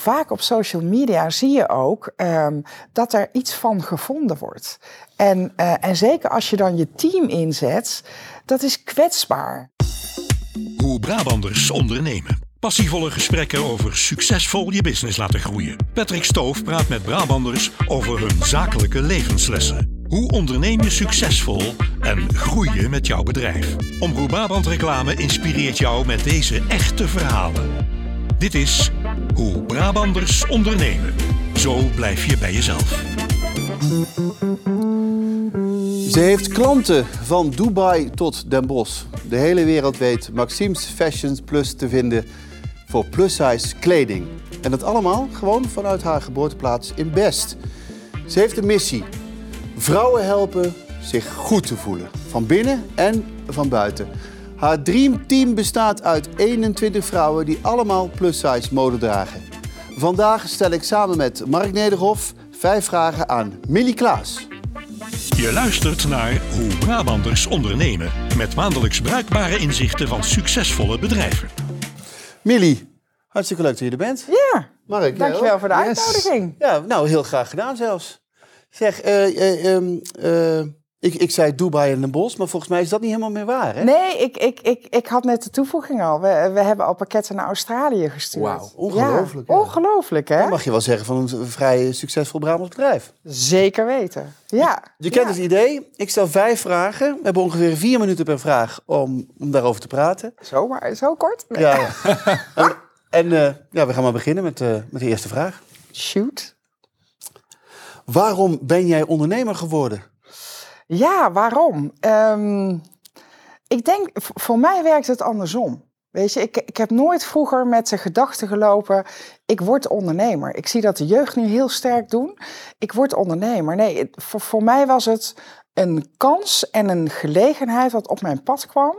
vaak op social media zie je ook ehm, dat er iets van gevonden wordt. En, eh, en zeker als je dan je team inzet, dat is kwetsbaar. Hoe Brabanders ondernemen. Passievolle gesprekken over succesvol je business laten groeien. Patrick Stoof praat met Brabanders over hun zakelijke levenslessen. Hoe onderneem je succesvol en groei je met jouw bedrijf? Omroep Brabant Reclame inspireert jou met deze echte verhalen. Dit is Hoe Brabanders ondernemen. Zo blijf je bij jezelf. Ze heeft klanten van Dubai tot Den Bosch. De hele wereld weet Maxime's Fashions Plus te vinden voor plus-size kleding. En dat allemaal gewoon vanuit haar geboorteplaats in Best. Ze heeft een missie. Vrouwen helpen zich goed te voelen. Van binnen en van buiten. Haar dreamteam bestaat uit 21 vrouwen die allemaal plus-size mode dragen. Vandaag stel ik samen met Mark Nederhof vijf vragen aan Millie Klaas. Je luistert naar Hoe Brabanders ondernemen. Met maandelijks bruikbare inzichten van succesvolle bedrijven. Millie, hartstikke leuk dat je er bent. Ja, Mark, dankjewel jij ook? voor de uitnodiging. Ja, nou heel graag gedaan zelfs. Zeg, eh, eh, ehm, eh, ik, ik zei Dubai en Den Bosch, maar volgens mij is dat niet helemaal meer waar, hè? Nee, ik, ik, ik, ik had net de toevoeging al. We, we hebben al pakketten naar Australië gestuurd. Wauw, ongelooflijk, Ja, ja. ongelooflijk, hè? Dan mag je wel zeggen van een vrij succesvol Brabants bedrijf. Zeker weten. Ja. Je kent ja. het idee. Ik stel vijf vragen. We hebben ongeveer vier minuten per vraag om, om daarover te praten. Zo, maar, zo kort? Nee. Ja, en en, eh, ja, we gaan maar beginnen met, eh, met de eerste vraag. Shoot. Waarom ben jij ondernemer geworden? Ja, waarom? Ehm, ik denk, voor mij werkt het andersom. Weet je, ik, ik heb nooit vroeger met de gedachte gelopen, ik word ondernemer. Ik zie dat de jeugd nu heel sterk doen. Ik word ondernemer. Nee, het- voor, voor mij was het een kans en een gelegenheid wat op mijn pad kwam.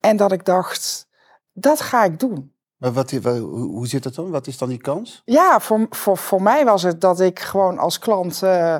En dat ik dacht, dat ga ik doen. Maar wat, wa- hoe hoe zit dat dan? Wat is dan die kans? Ja, voor, voor, voor mij was het dat ik gewoon als klant eh,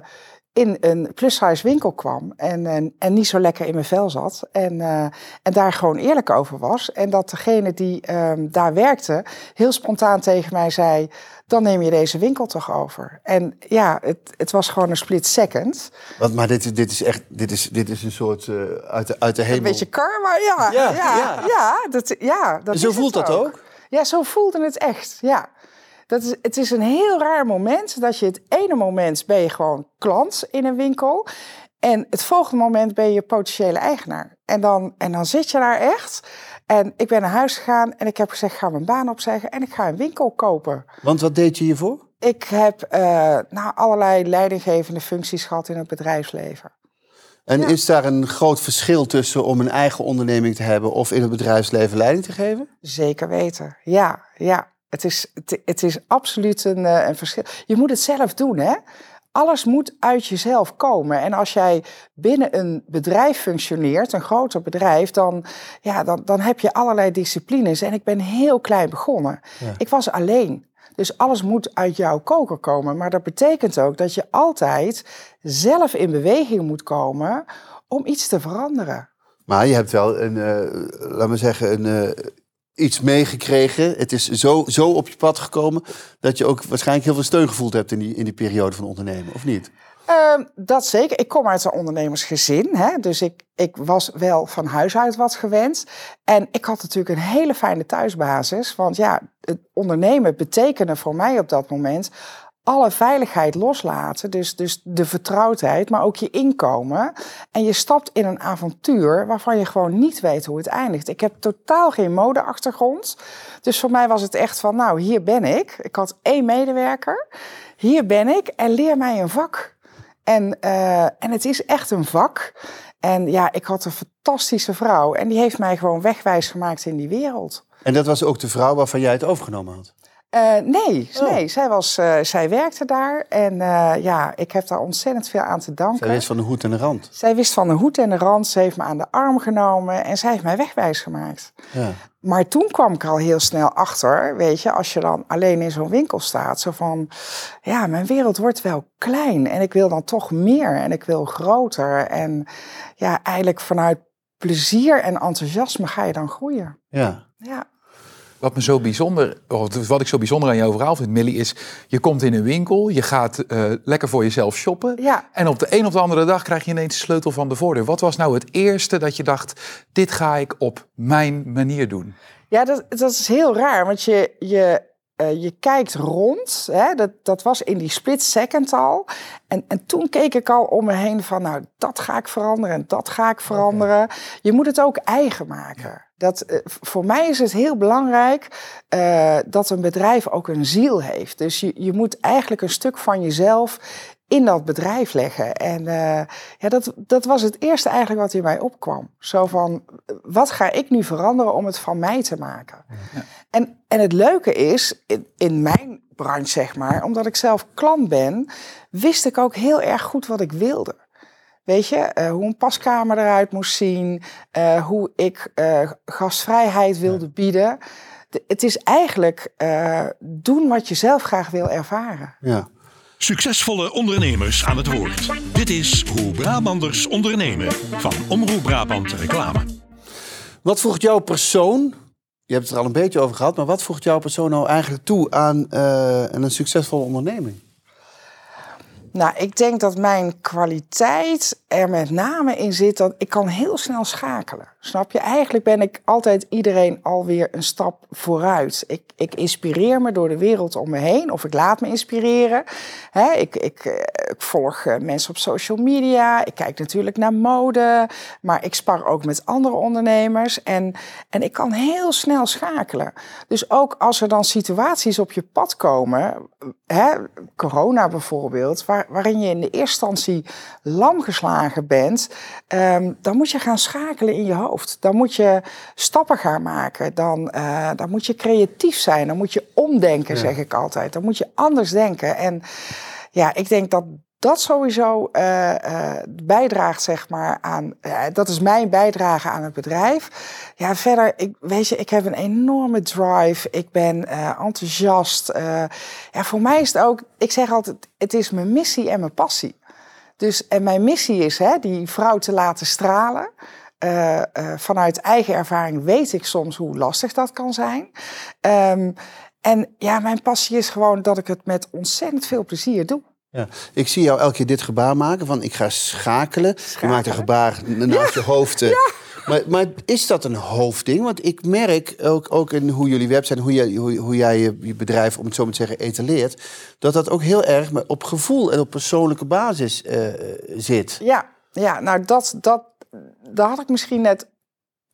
in een plus-size winkel kwam en, en, en niet zo lekker in mijn vel zat. En, eh, en daar gewoon eerlijk over was. En dat degene die ehm, daar werkte heel spontaan tegen mij zei, dan neem je deze winkel toch over. En ja, het, het was gewoon een split second. Want, maar dit, is- dit is echt dit is, dit is een soort eh, uit, de, uit de hemel. Een beetje karma, ja. Ja, Ja, ja. ja. dat, ja, dat Zo voelt dat ook? Ja, zo voelde het echt, ja. Dat is, het is een heel raar moment dat je het ene moment ben je gewoon klant in een winkel. En het volgende moment ben je potentiële eigenaar. En dan, en dan zit je daar echt. En ik ben naar huis gegaan en ik heb gezegd, ik ga mijn baan opzeggen en ik ga een winkel kopen. Want wat deed je hiervoor? Ik heb eh, nou, allerlei leidinggevende functies gehad in het bedrijfsleven. En is daar een groot verschil tussen om een eigen onderneming te hebben of in het bedrijfsleven leiding te geven? Zeker weten, ja, ja. Het is, het, het is absoluut een, eh, een verschil. Je moet het zelf doen, hè. Alles moet uit jezelf komen. En als jij binnen een bedrijf functioneert, een groter bedrijf, dan, ja, dan, dan heb je allerlei disciplines. En ik ben heel klein begonnen. Ik was alleen. Dus alles moet uit jouw koker komen. Maar dat betekent ook dat je altijd zelf in beweging moet komen om iets te veranderen. Maar je hebt wel een, eh laat maar zeggen, een, eh, iets meegekregen. Het is zo, zo op je pad gekomen dat je ook waarschijnlijk heel veel steun gevoeld hebt in die, in die periode van ondernemen, of niet? Ehm, dat zeker. Ik kom uit een ondernemersgezin. Hè? Dus ik, ik was wel van huis uit wat gewend. En ik had natuurlijk een hele fijne thuisbasis. Want ja, het ondernemen betekende voor mij op dat moment alle veiligheid loslaten. Dus, dus de vertrouwdheid, maar ook je inkomen. En je stapt in een avontuur waarvan je gewoon niet weet hoe het eindigt. Ik heb totaal geen modeachtergrond. Dus voor mij was het echt van, nou, hier ben ik. Ik had één medewerker. Hier ben ik en leer mij een vak. En, eh, en het is echt een vak. En ja, ik had een fantastische vrouw. En die heeft mij gewoon wegwijs gemaakt in die wereld. En dat was ook de vrouw waarvan jij het overgenomen had. Eh, nee, Oh. nee zij, was, eh, zij werkte daar. En eh, ja, ik heb daar ontzettend veel aan te danken. Zij wist van de hoed en de rand. Zij wist van de hoed en de rand. Ze heeft me aan de arm genomen. En zij heeft mij wegwijs gemaakt. Ja. Maar toen kwam ik al heel snel achter, weet je, als je dan alleen in zo'n winkel staat, zo van, ja, mijn wereld wordt wel klein en ik wil dan toch meer en ik wil groter. En ja, eigenlijk vanuit plezier en enthousiasme ga je dan groeien. ja. Ja, Wat, me zo bijzonder, of wat ik zo bijzonder aan jouw verhaal vind, Millie, is je komt in een winkel, je gaat eh, lekker voor jezelf shoppen. Ja. En op de een of de andere dag krijg je ineens de sleutel van de voordeur. Wat was nou het eerste dat je dacht, dit ga ik op mijn manier doen? Ja, dat, dat is heel raar, want je, je, eh, je kijkt rond. Hè? Dat, dat was in die split second al. En, en toen keek ik al om me heen van, nou, dat ga ik veranderen en dat ga ik veranderen. Je moet het ook eigen maken. Dat, eh, voor mij is het heel belangrijk eh, dat een bedrijf ook een ziel heeft. Dus je, je moet eigenlijk een stuk van jezelf in dat bedrijf leggen. En ja, dat, dat was het eerste eigenlijk wat in mij opkwam. Zo van, wat ga ik nu veranderen om het van mij te maken? En, en het leuke is, in, in mijn branche zeg maar, omdat ik zelf klant ben, wist ik ook heel erg goed wat ik wilde. Weet je, eh, hoe een paskamer eruit moest zien, eh, hoe ik eh, gastvrijheid wilde bieden. De- het is eigenlijk eh, doen wat je zelf graag wil ervaren. Ja. Succesvolle ondernemers aan het woord. Dit is Hoe Brabanders ondernemen van Omroep Brabant Reclame. Wat voegt jouw persoon, je hebt het er al een beetje over gehad, maar wat voegt jouw persoon nou eigenlijk toe aan, eh, aan een succesvolle onderneming? Nou, ik denk dat mijn kwaliteit er met name in zit dat ik kan heel snel schakelen. Snap je? Eigenlijk ben ik altijd iedereen alweer een stap vooruit. Ik, ik inspireer me door de wereld om me heen, of ik laat me inspireren. Ik, ik, eh, ik volg eh, mensen op social media, ik kijk natuurlijk naar mode, maar ik spar ook met andere ondernemers. En, en ik kan heel snel schakelen. Dus ook als er dan situaties op je pad komen, corona bijvoorbeeld, waar, waarin je in de eerste instantie lam geslagen bent, ehm, dan moet je gaan schakelen in je hoofd. Dan moet je stappen gaan maken. Dan, eh, dan moet je creatief zijn. Dan moet je omdenken, zeg ik altijd. Dan moet je anders denken. En ja, ik denk dat dat sowieso eh, eh, bijdraagt, zeg maar, aan. dat is mijn bijdrage aan het bedrijf. Ja, verder, ik, weet je, ik heb een enorme drive. Ik ben enthousiast. Ja, voor mij is het ook. Ik zeg altijd: het is mijn missie en mijn passie. Dus en mijn missie is hè, die vrouw te laten stralen. Eh, eh, vanuit eigen ervaring weet ik soms hoe lastig dat kan zijn. Ehm, en ja, mijn passie is gewoon dat ik het met ontzettend veel plezier doe. Ja. Ik zie jou elke keer dit gebaar maken van ik ga schakelen. Je maakt een gebaar naast je hoofd. eh. Maar, maar is dat een hoofdding? Want ik merk ook, ook in hoe jullie website, hoe, jij- hoe, hoe jij je, je bedrijf, om het zo maar te zeggen, etaleert, dat dat ook heel erg op gevoel en op persoonlijke basis zit. Ja, ja nou dat, dat, dat had ik misschien net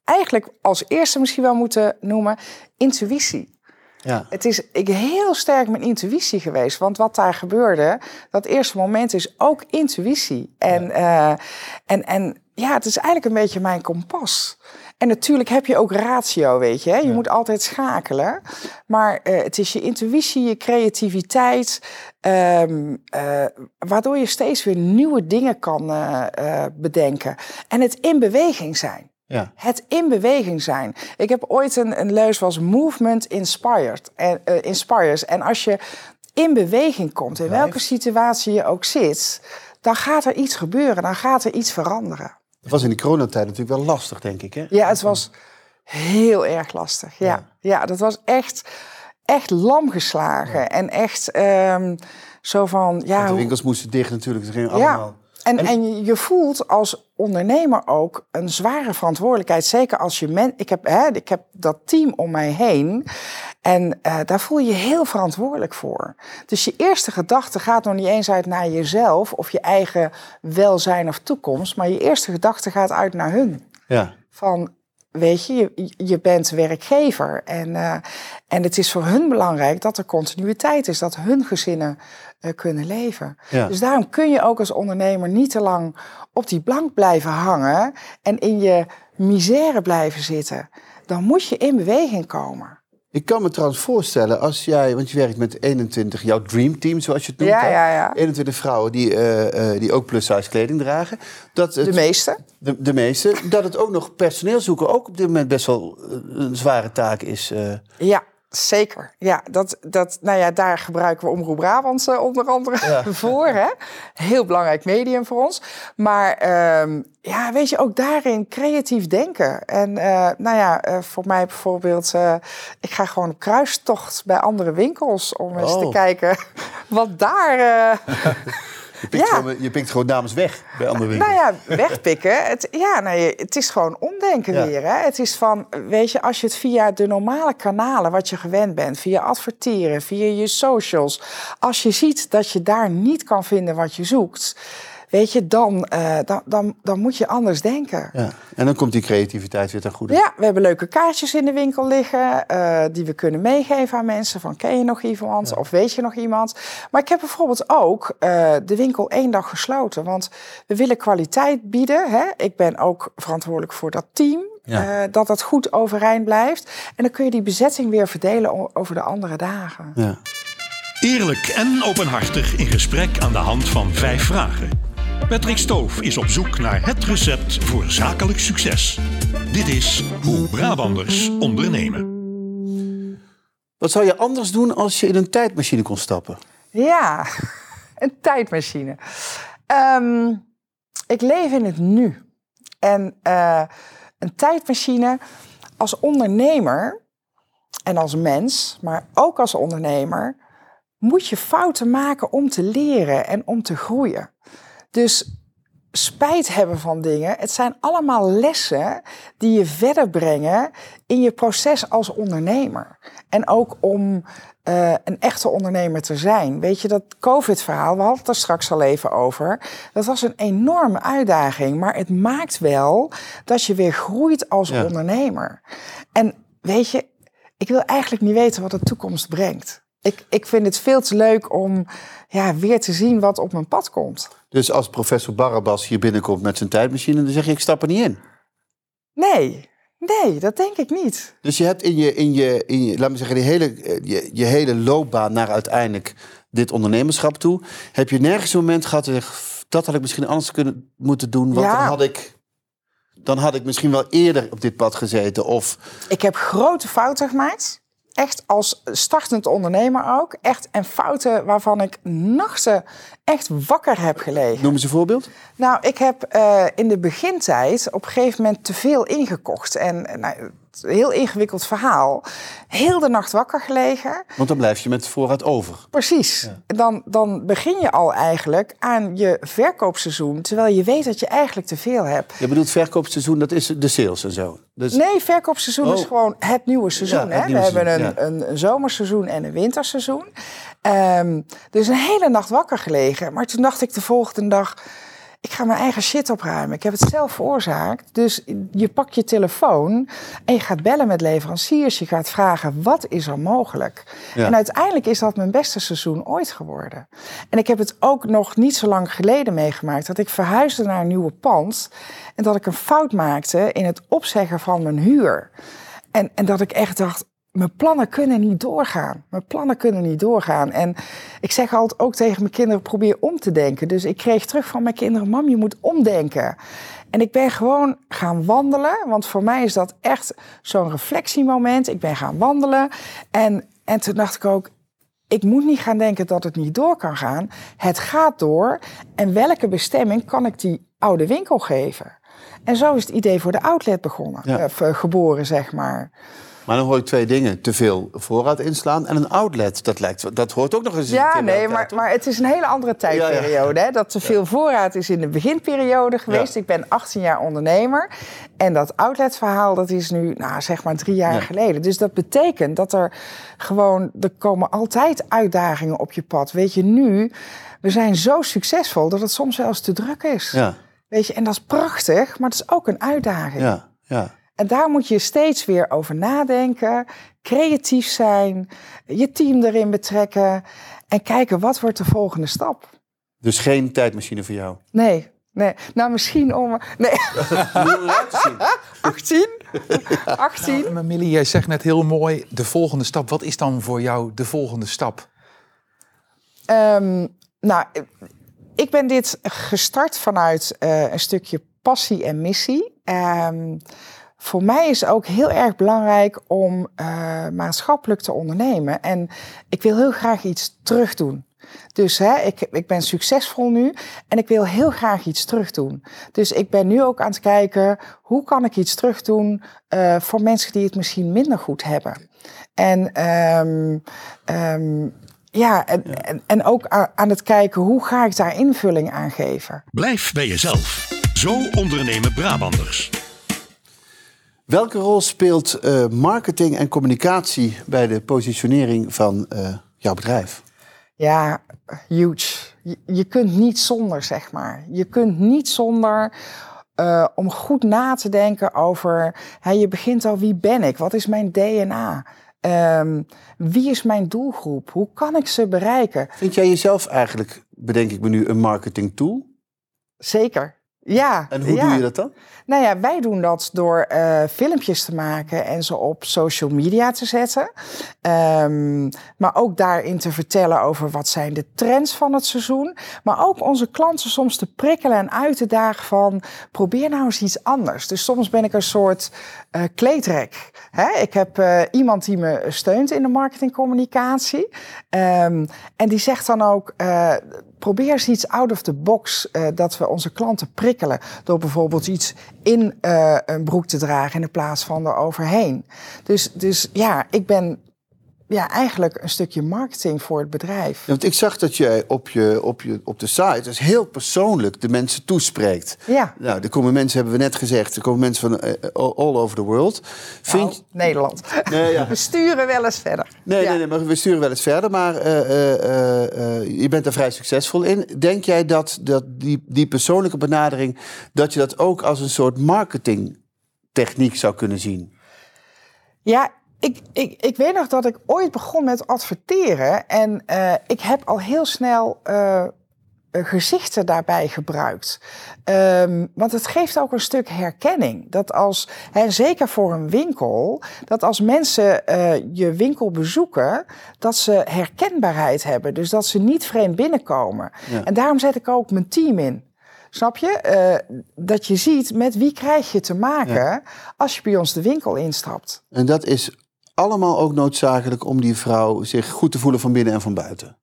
eigenlijk als eerste misschien wel moeten noemen intuïtie. Ja. Het is ik, heel sterk mijn intuïtie geweest. Want wat daar gebeurde, dat eerste moment is ook intuïtie. En, ja. en, en ja, het is eigenlijk een beetje mijn kompas. En natuurlijk heb je ook ratio, weet je. Hè? Je ja. moet altijd schakelen. Maar uh, het is je intuïtie, je creativiteit... Um, uh, waardoor je steeds weer nieuwe dingen kan uh, bedenken. En het in beweging zijn. Ja. Het in beweging zijn. Ik heb ooit een, een leus was movement inspired, en, inspires. En als je in beweging komt, in welke situatie je ook zit, dan gaat er iets gebeuren, dan gaat er iets veranderen. Dat was in die coronatijd natuurlijk wel lastig, denk ik. Hè? Ja, het was heel erg lastig. Ja, ja. ja dat was echt, echt lam geslagen. Ja. En echt um, zo van. Ja, Want de winkels moesten dicht natuurlijk. Het ging allemaal. En, en, en je voelt als ondernemer ook een zware verantwoordelijkheid. Zeker als je men. Ik heb, hè, ik heb dat team om mij heen. En uh, daar voel je je heel verantwoordelijk voor. Dus je eerste gedachte gaat nog niet eens uit naar jezelf of je eigen welzijn of toekomst. Maar je eerste gedachte gaat uit naar hun. Ja. Van. Weet je, je, je bent werkgever. En, uh, en het is voor hun belangrijk dat er continuïteit is. Dat hun gezinnen uh, kunnen leven. Ja. Dus daarom kun je ook als ondernemer niet te lang op die plank blijven hangen. En in je misère blijven zitten. Dan moet je in beweging komen. Ik kan me trouwens voorstellen, als jij, want je werkt met 21, jouw dreamteam zoals je het noemt. Ja, ja, ja. 21 vrouwen die, uh, uh, die ook plus-size kleding dragen. Dat het, de meeste. De, de meeste. Dat het ook nog personeel zoeken ook op dit moment best wel een zware taak is. Uh. Ja, Zeker, ja. Dat, dat, nou ja, daar gebruiken we Omroep Brabant uh, onder andere voor. Hè? Heel belangrijk medium voor ons. Maar ehm, ja, weet je, ook daarin creatief denken. En uh, nou ja, uh, voor mij bijvoorbeeld, ik ga gewoon op kruistocht bij andere winkels om eens te Oh. kijken wat daar... Je pikt, Ja. gewoon, je pikt gewoon dames weg bij andere winkels. Nou ja, wegpikken. Het, ja, nee, het is gewoon omdenken Ja. weer. Hè? Het is van, weet je, als je het via de normale kanalen wat je gewend bent, via adverteren, via je socials, als je ziet dat je daar niet kan vinden wat je zoekt, weet je, dan, eh, dan, dan, dan moet je anders denken. Ja. En dan komt die creativiteit weer ten goede. Ja, we hebben leuke kaartjes in de winkel liggen eh, die we kunnen meegeven aan mensen. Van ken je nog iemand of weet je nog iemand? Maar ik heb bijvoorbeeld ook eh, de winkel één dag gesloten. Want we willen kwaliteit bieden. Hè? Ik ben ook verantwoordelijk voor dat team. Ja. eh, dat dat goed overeind blijft. En dan kun je die bezetting weer verdelen over de andere dagen. Ja. Eerlijk en openhartig in gesprek aan de hand van vijf vragen. Patrick Stoof is op zoek naar het recept voor zakelijk succes. Dit is Hoe Brabanders ondernemen. Wat zou je anders doen als je in een tijdmachine kon stappen? Ja, een tijdmachine. Ehm, ik leef in het nu. En eh, een tijdmachine als ondernemer en als mens, maar ook als ondernemer, moet je fouten maken om te leren en om te groeien. Dus spijt hebben van dingen, het zijn allemaal lessen die je verder brengen in je proces als ondernemer. En ook om eh, een echte ondernemer te zijn. Weet je, dat COVID-verhaal, we hadden het er straks al even over. Dat was een enorme uitdaging, maar het maakt wel dat je weer groeit als Ja. ondernemer. En weet je, ik wil eigenlijk niet weten wat de toekomst brengt. Ik, ik vind het veel te leuk om ja, weer te zien wat op mijn pad komt. Dus als professor Barabbas hier binnenkomt met zijn tijdmachine, dan zeg je ik stap er niet in. Nee, nee, dat denk ik niet. Dus je hebt in je, in je, in je laat me zeggen, die hele, eh, je, je hele loopbaan naar uiteindelijk dit ondernemerschap toe, heb je nergens een moment gehad dat dat had ik misschien anders kunnen moeten doen, want Ja. dan had ik, dan had ik misschien wel eerder op dit pad gezeten. Of Ik heb grote fouten gemaakt. Echt als startend ondernemer ook. Echt en fouten waarvan ik nachten echt wakker heb gelegen. noem eens een voorbeeld. Nou, ik heb eh, in de begintijd op een gegeven moment te veel ingekocht. En eh, nou, heel ingewikkeld verhaal. Heel de nacht wakker gelegen. Want dan blijf je met voorraad over. Precies. Dan, dan begin je al eigenlijk aan je verkoopseizoen. Terwijl je weet dat je eigenlijk te veel hebt. Je bedoelt verkoopseizoen, dat is de sales en zo. Dus, Nee, verkoopseizoen is Oh. gewoon het nieuwe seizoen. Ja, het hè? nieuwe We hebben een, seizoen, ja. een, een zomerseizoen en een winterseizoen. Ehm, dus een hele nacht wakker gelegen. Maar toen dacht ik de volgende dag... ik ga mijn eigen shit opruimen. Ik heb het zelf veroorzaakt. Dus je pakt je telefoon en je gaat bellen met leveranciers. Je gaat vragen, wat is er mogelijk? Ja. En uiteindelijk is dat mijn beste seizoen ooit geworden. En ik heb het ook nog niet zo lang geleden meegemaakt... dat ik verhuisde naar een nieuwe pand... en dat ik een fout maakte in het opzeggen van mijn huur. En, en dat ik echt dacht, mijn plannen kunnen niet doorgaan. Mijn plannen kunnen niet doorgaan. En ik zeg altijd ook tegen mijn kinderen, probeer om te denken. Dus ik kreeg terug van mijn kinderen, mam, je moet omdenken. En ik ben gewoon gaan wandelen, want voor mij is dat echt zo'n reflectiemoment. Ik ben gaan wandelen en, en toen dacht ik ook, ik moet niet gaan denken dat het niet door kan gaan. Het gaat door. En welke bestemming kan ik die oude winkel geven? En zo is het idee voor de outlet begonnen, Ja. eh, geboren, zeg maar. Maar dan hoor ik twee dingen. Te veel voorraad inslaan en een outlet. Dat, lijkt, dat hoort ook nog eens een Ja, keer bij nee, maar, maar het is een hele andere tijdperiode. Hè? Dat te veel voorraad is in de beginperiode geweest. Ja. Ik ben 18 jaar ondernemer. En dat outletverhaal, dat is nu, nou, zeg maar drie jaar Ja. geleden. Dus dat betekent dat er gewoon, er komen altijd uitdagingen op je pad. Weet je, nu, we zijn zo succesvol dat het soms zelfs te druk is. Ja, Weet je, en dat is prachtig, maar het is ook een uitdaging. ja, ja. En daar moet je steeds weer over nadenken, creatief zijn, je team erin betrekken en kijken wat wordt de volgende stap. Dus geen tijdmachine voor jou. Nee, nee. Nou, misschien om. Nee, 18. 18. Maar Millie, jij zegt net heel mooi, de volgende stap. Wat is dan voor jou de volgende stap? Ehm, nou, ik ben dit gestart vanuit eh, een stukje passie en missie. Ehm, voor mij is ook heel erg belangrijk om uh, maatschappelijk te ondernemen. En ik wil heel graag iets terugdoen. Dus hè, ik, ik ben succesvol nu en ik wil heel graag iets terugdoen. Dus ik ben nu ook aan het kijken hoe kan ik iets terugdoen uh, voor mensen die het misschien minder goed hebben. En um, um, ja, en, En, en ook aan het kijken hoe ga ik daar invulling aan geven. Blijf bij jezelf. Zo ondernemen Brabanders. Welke rol speelt uh, marketing en communicatie bij de positionering van uh, jouw bedrijf? Ja, huge. Je, je, kunt niet zonder, zeg maar. Je kunt niet zonder uh, om goed na te denken over. Hè, je begint al, wie ben ik? Wat is mijn DNA? Um, wie is mijn doelgroep? Hoe kan ik ze bereiken? Vind jij jezelf eigenlijk, bedenk ik me nu, een marketing tool? Zeker. Ja. En hoe ja. doe je dat dan? Nou ja, wij doen dat door uh, filmpjes te maken en ze op social media te zetten. Um, maar ook daarin te vertellen over wat zijn de trends van het seizoen. Maar ook onze klanten soms te prikkelen en uit te dagen van probeer nou eens iets anders. Dus soms ben ik een soort uh, kleedrek. Hè? Ik heb uh, iemand die me steunt in de marketingcommunicatie. Um, en die zegt dan ook probeer eens iets out of the box uh, dat we onze klanten prikkelen. Door bijvoorbeeld iets in uh, een broek te dragen in plaats van er overheen. Dus, dus ja, ik ben ja, eigenlijk een stukje marketing voor het bedrijf. Ja, want ik zag dat je op, je, op, je, op de site dus heel persoonlijk de mensen toespreekt. Ja. Nou, er komen mensen, hebben we net gezegd, er komen mensen van uh, all over the world. Vind... Nou, Nederland. Nee, ja. We sturen wel eens verder. Nee, ja. nee, nee, maar we sturen wel eens verder. Maar uh, uh, je bent er vrij succesvol in. Denk jij dat, dat die, die persoonlijke benadering, dat je dat ook als een soort marketingtechniek zou kunnen zien? Ja, ik, ik, ik weet nog dat ik ooit begon met adverteren. En uh, ik heb al heel snel uh, gezichten daarbij gebruikt. Um, want het geeft ook een stuk herkenning. Dat als, hè, zeker voor een winkel, dat als mensen uh, je winkel bezoeken, dat ze herkenbaarheid hebben. Dus dat ze niet vreemd binnenkomen. Ja. En daarom zet ik ook mijn team in. Snap je? Uh, dat je ziet met wie krijg je te maken ja. als je bij ons de winkel instapt. En dat is allemaal ook noodzakelijk om die vrouw zich goed te voelen van binnen en van buiten?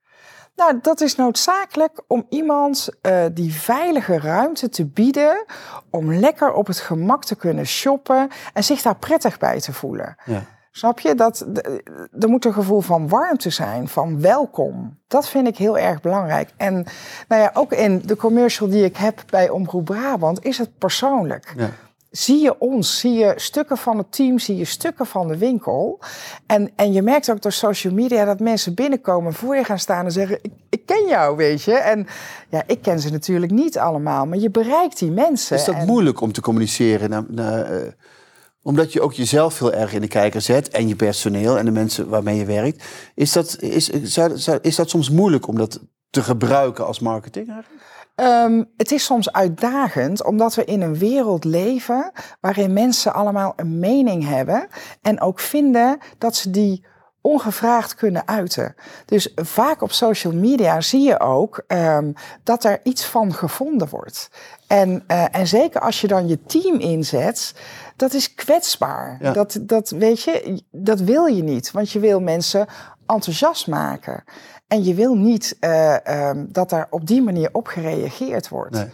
Nou, dat is noodzakelijk om iemand uh, die veilige ruimte te bieden om lekker op het gemak te kunnen shoppen en zich daar prettig bij te voelen. Ja. Snap je? Dat, er moet een gevoel van warmte zijn, van welkom. Dat vind ik heel erg belangrijk. En nou ja, ook in de commercial die ik heb bij Omroep Brabant is het persoonlijk. Ja zie je ons, zie je stukken van het team, zie je stukken van de winkel. En, en je merkt ook door social media dat mensen binnenkomen, voor je gaan staan en zeggen: ik, ik ken jou, weet je. En ja, ik ken ze natuurlijk niet allemaal, maar je bereikt die mensen. Is dat en... moeilijk om te communiceren? Uh, omdat je ook jezelf heel erg in de kijker zet en je personeel en de mensen waarmee je werkt. Is dat, is, is dat soms moeilijk om dat te gebruiken als marketing eigenlijk? Um, het is soms uitdagend omdat we in een wereld leven waarin mensen allemaal een mening hebben en ook vinden dat ze die ongevraagd kunnen uiten. Dus vaak op social media zie je ook um, dat er iets van gevonden wordt. En, uh, en zeker als je dan je team inzet, dat is kwetsbaar. Ja. Dat, dat weet je, dat wil je niet, want je wil mensen enthousiast maken. En je wil niet uh, um, dat daar op die manier op gereageerd wordt. Nee.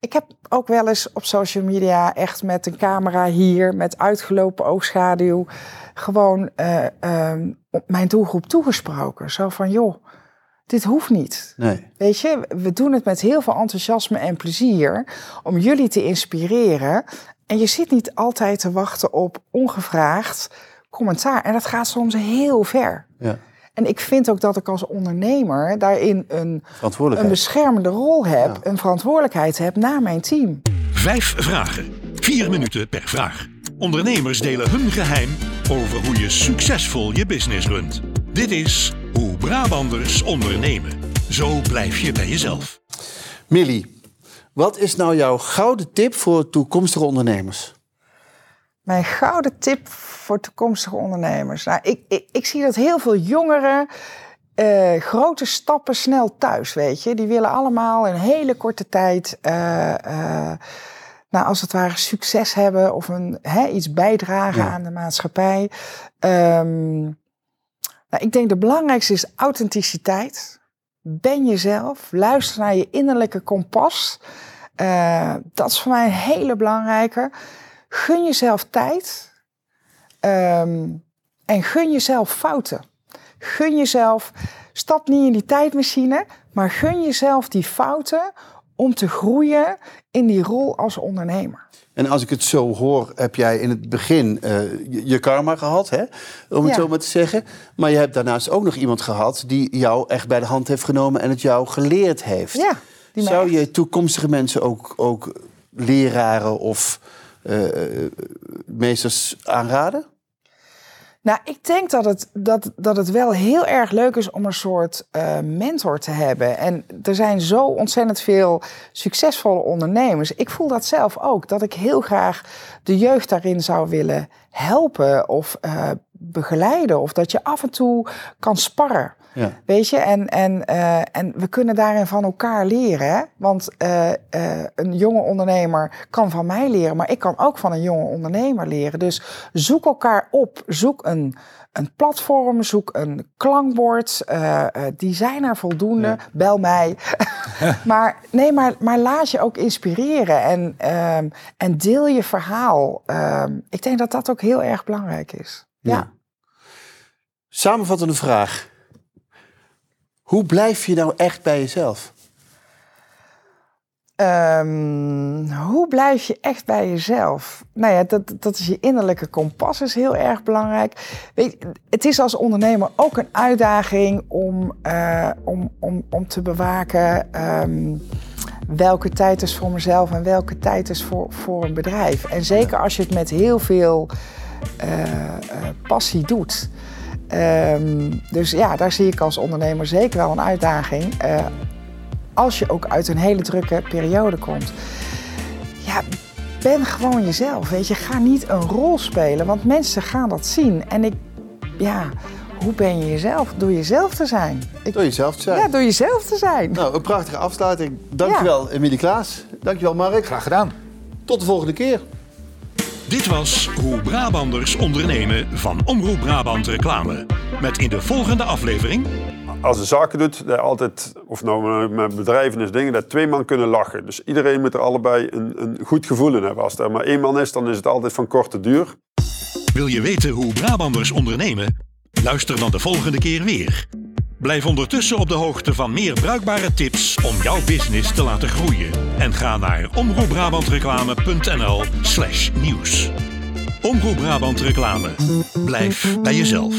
Ik heb ook wel eens op social media echt met een camera hier, met uitgelopen oogschaduw, gewoon uh, um, op mijn doelgroep toegesproken. Zo van, joh, dit hoeft niet. Nee. Weet je, we doen het met heel veel enthousiasme en plezier om jullie te inspireren. En je zit niet altijd te wachten op ongevraagd commentaar. En dat gaat soms heel ver. Ja. En ik vind ook dat ik als ondernemer daarin een, een beschermende rol heb, ja. een verantwoordelijkheid heb naar mijn team. Vijf vragen, vier minuten per vraag. Ondernemers delen hun geheim over hoe je succesvol je business runt. Dit is Hoe Brabanders ondernemen. Zo blijf je bij jezelf. Millie, wat is nou jouw gouden tip voor toekomstige ondernemers? Mijn gouden tip voor toekomstige ondernemers. Nou, ik, ik, ik zie dat heel veel jongeren uh, grote stappen snel thuis, weet je. Die willen allemaal in hele korte tijd uh, uh, nou, als het ware succes hebben of een, hè, iets bijdragen Ja. aan de maatschappij. Ehm, nou, ik denk de belangrijkste is authenticiteit. Ben jezelf, luister naar je innerlijke kompas. Eh, dat is voor mij een hele belangrijke. Gun jezelf tijd. Ehm, en gun jezelf fouten. Gun jezelf, stap niet in die tijdmachine, maar gun jezelf die fouten om te groeien in die rol als ondernemer. En als ik het zo hoor, heb jij in het begin eh, je, karma gehad, hè? om het Ja. zo maar te zeggen. Maar je hebt daarnaast ook nog iemand gehad die jou echt bij de hand heeft genomen en het jou geleerd heeft. Ja, Zou je toekomstige mensen ook, ook leraren of meesters aanraden? Nou, ik denk dat het, dat, dat het wel heel erg leuk is om een soort eh, mentor te hebben. En er zijn zo ontzettend veel succesvolle ondernemers. Ik voel dat zelf ook, dat ik heel graag de jeugd daarin zou willen helpen of eh, begeleiden. Of dat je af en toe kan sparren. Ja. Weet je, en, en, eh, en we kunnen daarin van elkaar leren. Hè? Want eh, eh, een jonge ondernemer kan van mij leren, maar ik kan ook van een jonge ondernemer leren. Dus zoek elkaar op. Zoek een, een platform, zoek een klankbord. die zijn er voldoende. Ja. Bel mij. maar nee, maar, maar laat je ook inspireren en, ehm, en deel je verhaal. Ehm, ik denk dat dat ook heel erg belangrijk is. ja. Ja. Samenvattende vraag. Hoe blijf je nou echt bij jezelf? Ehm, hoe blijf je echt bij jezelf? Nou ja, dat, dat is je innerlijke kompas is heel erg belangrijk. Weet, je, het is als ondernemer ook een uitdaging om, eh, om, om, om te bewaken ehm, welke tijd is voor mezelf en welke tijd is voor, voor een bedrijf. En zeker als je het met heel veel eh, eh, passie doet. Ehm, dus ja, daar zie ik als ondernemer zeker wel een uitdaging. Eh, als je ook uit een hele drukke periode komt. Ja, ben gewoon jezelf. Weet je, ga niet een rol spelen, want mensen gaan dat zien. En ik, ja, hoe ben je jezelf? Door jezelf te zijn. Ik, Door jezelf te zijn. ja, door jezelf te zijn. Nou, een prachtige afsluiting. Dankjewel, Emilie Klaas. Dankjewel, Mark. Graag gedaan. Tot de volgende keer. Dit was Hoe Brabanders ondernemen van Omroep Brabant Reclame. Met in de volgende aflevering als je zaken doet, dat altijd, of nou met bedrijven is dingen, dat twee man kunnen lachen. Dus iedereen moet er allebei een, een goed gevoel in hebben. Als er maar één man is, dan is het altijd van korte duur. Wil je weten hoe Brabanders ondernemen? Luister dan de volgende keer weer. Blijf ondertussen op de hoogte van meer bruikbare tips om jouw business te laten groeien. En ga naar omroepbrabantreclame.nl slash nieuws. Omroep Brabant Reclame. Blijf bij jezelf.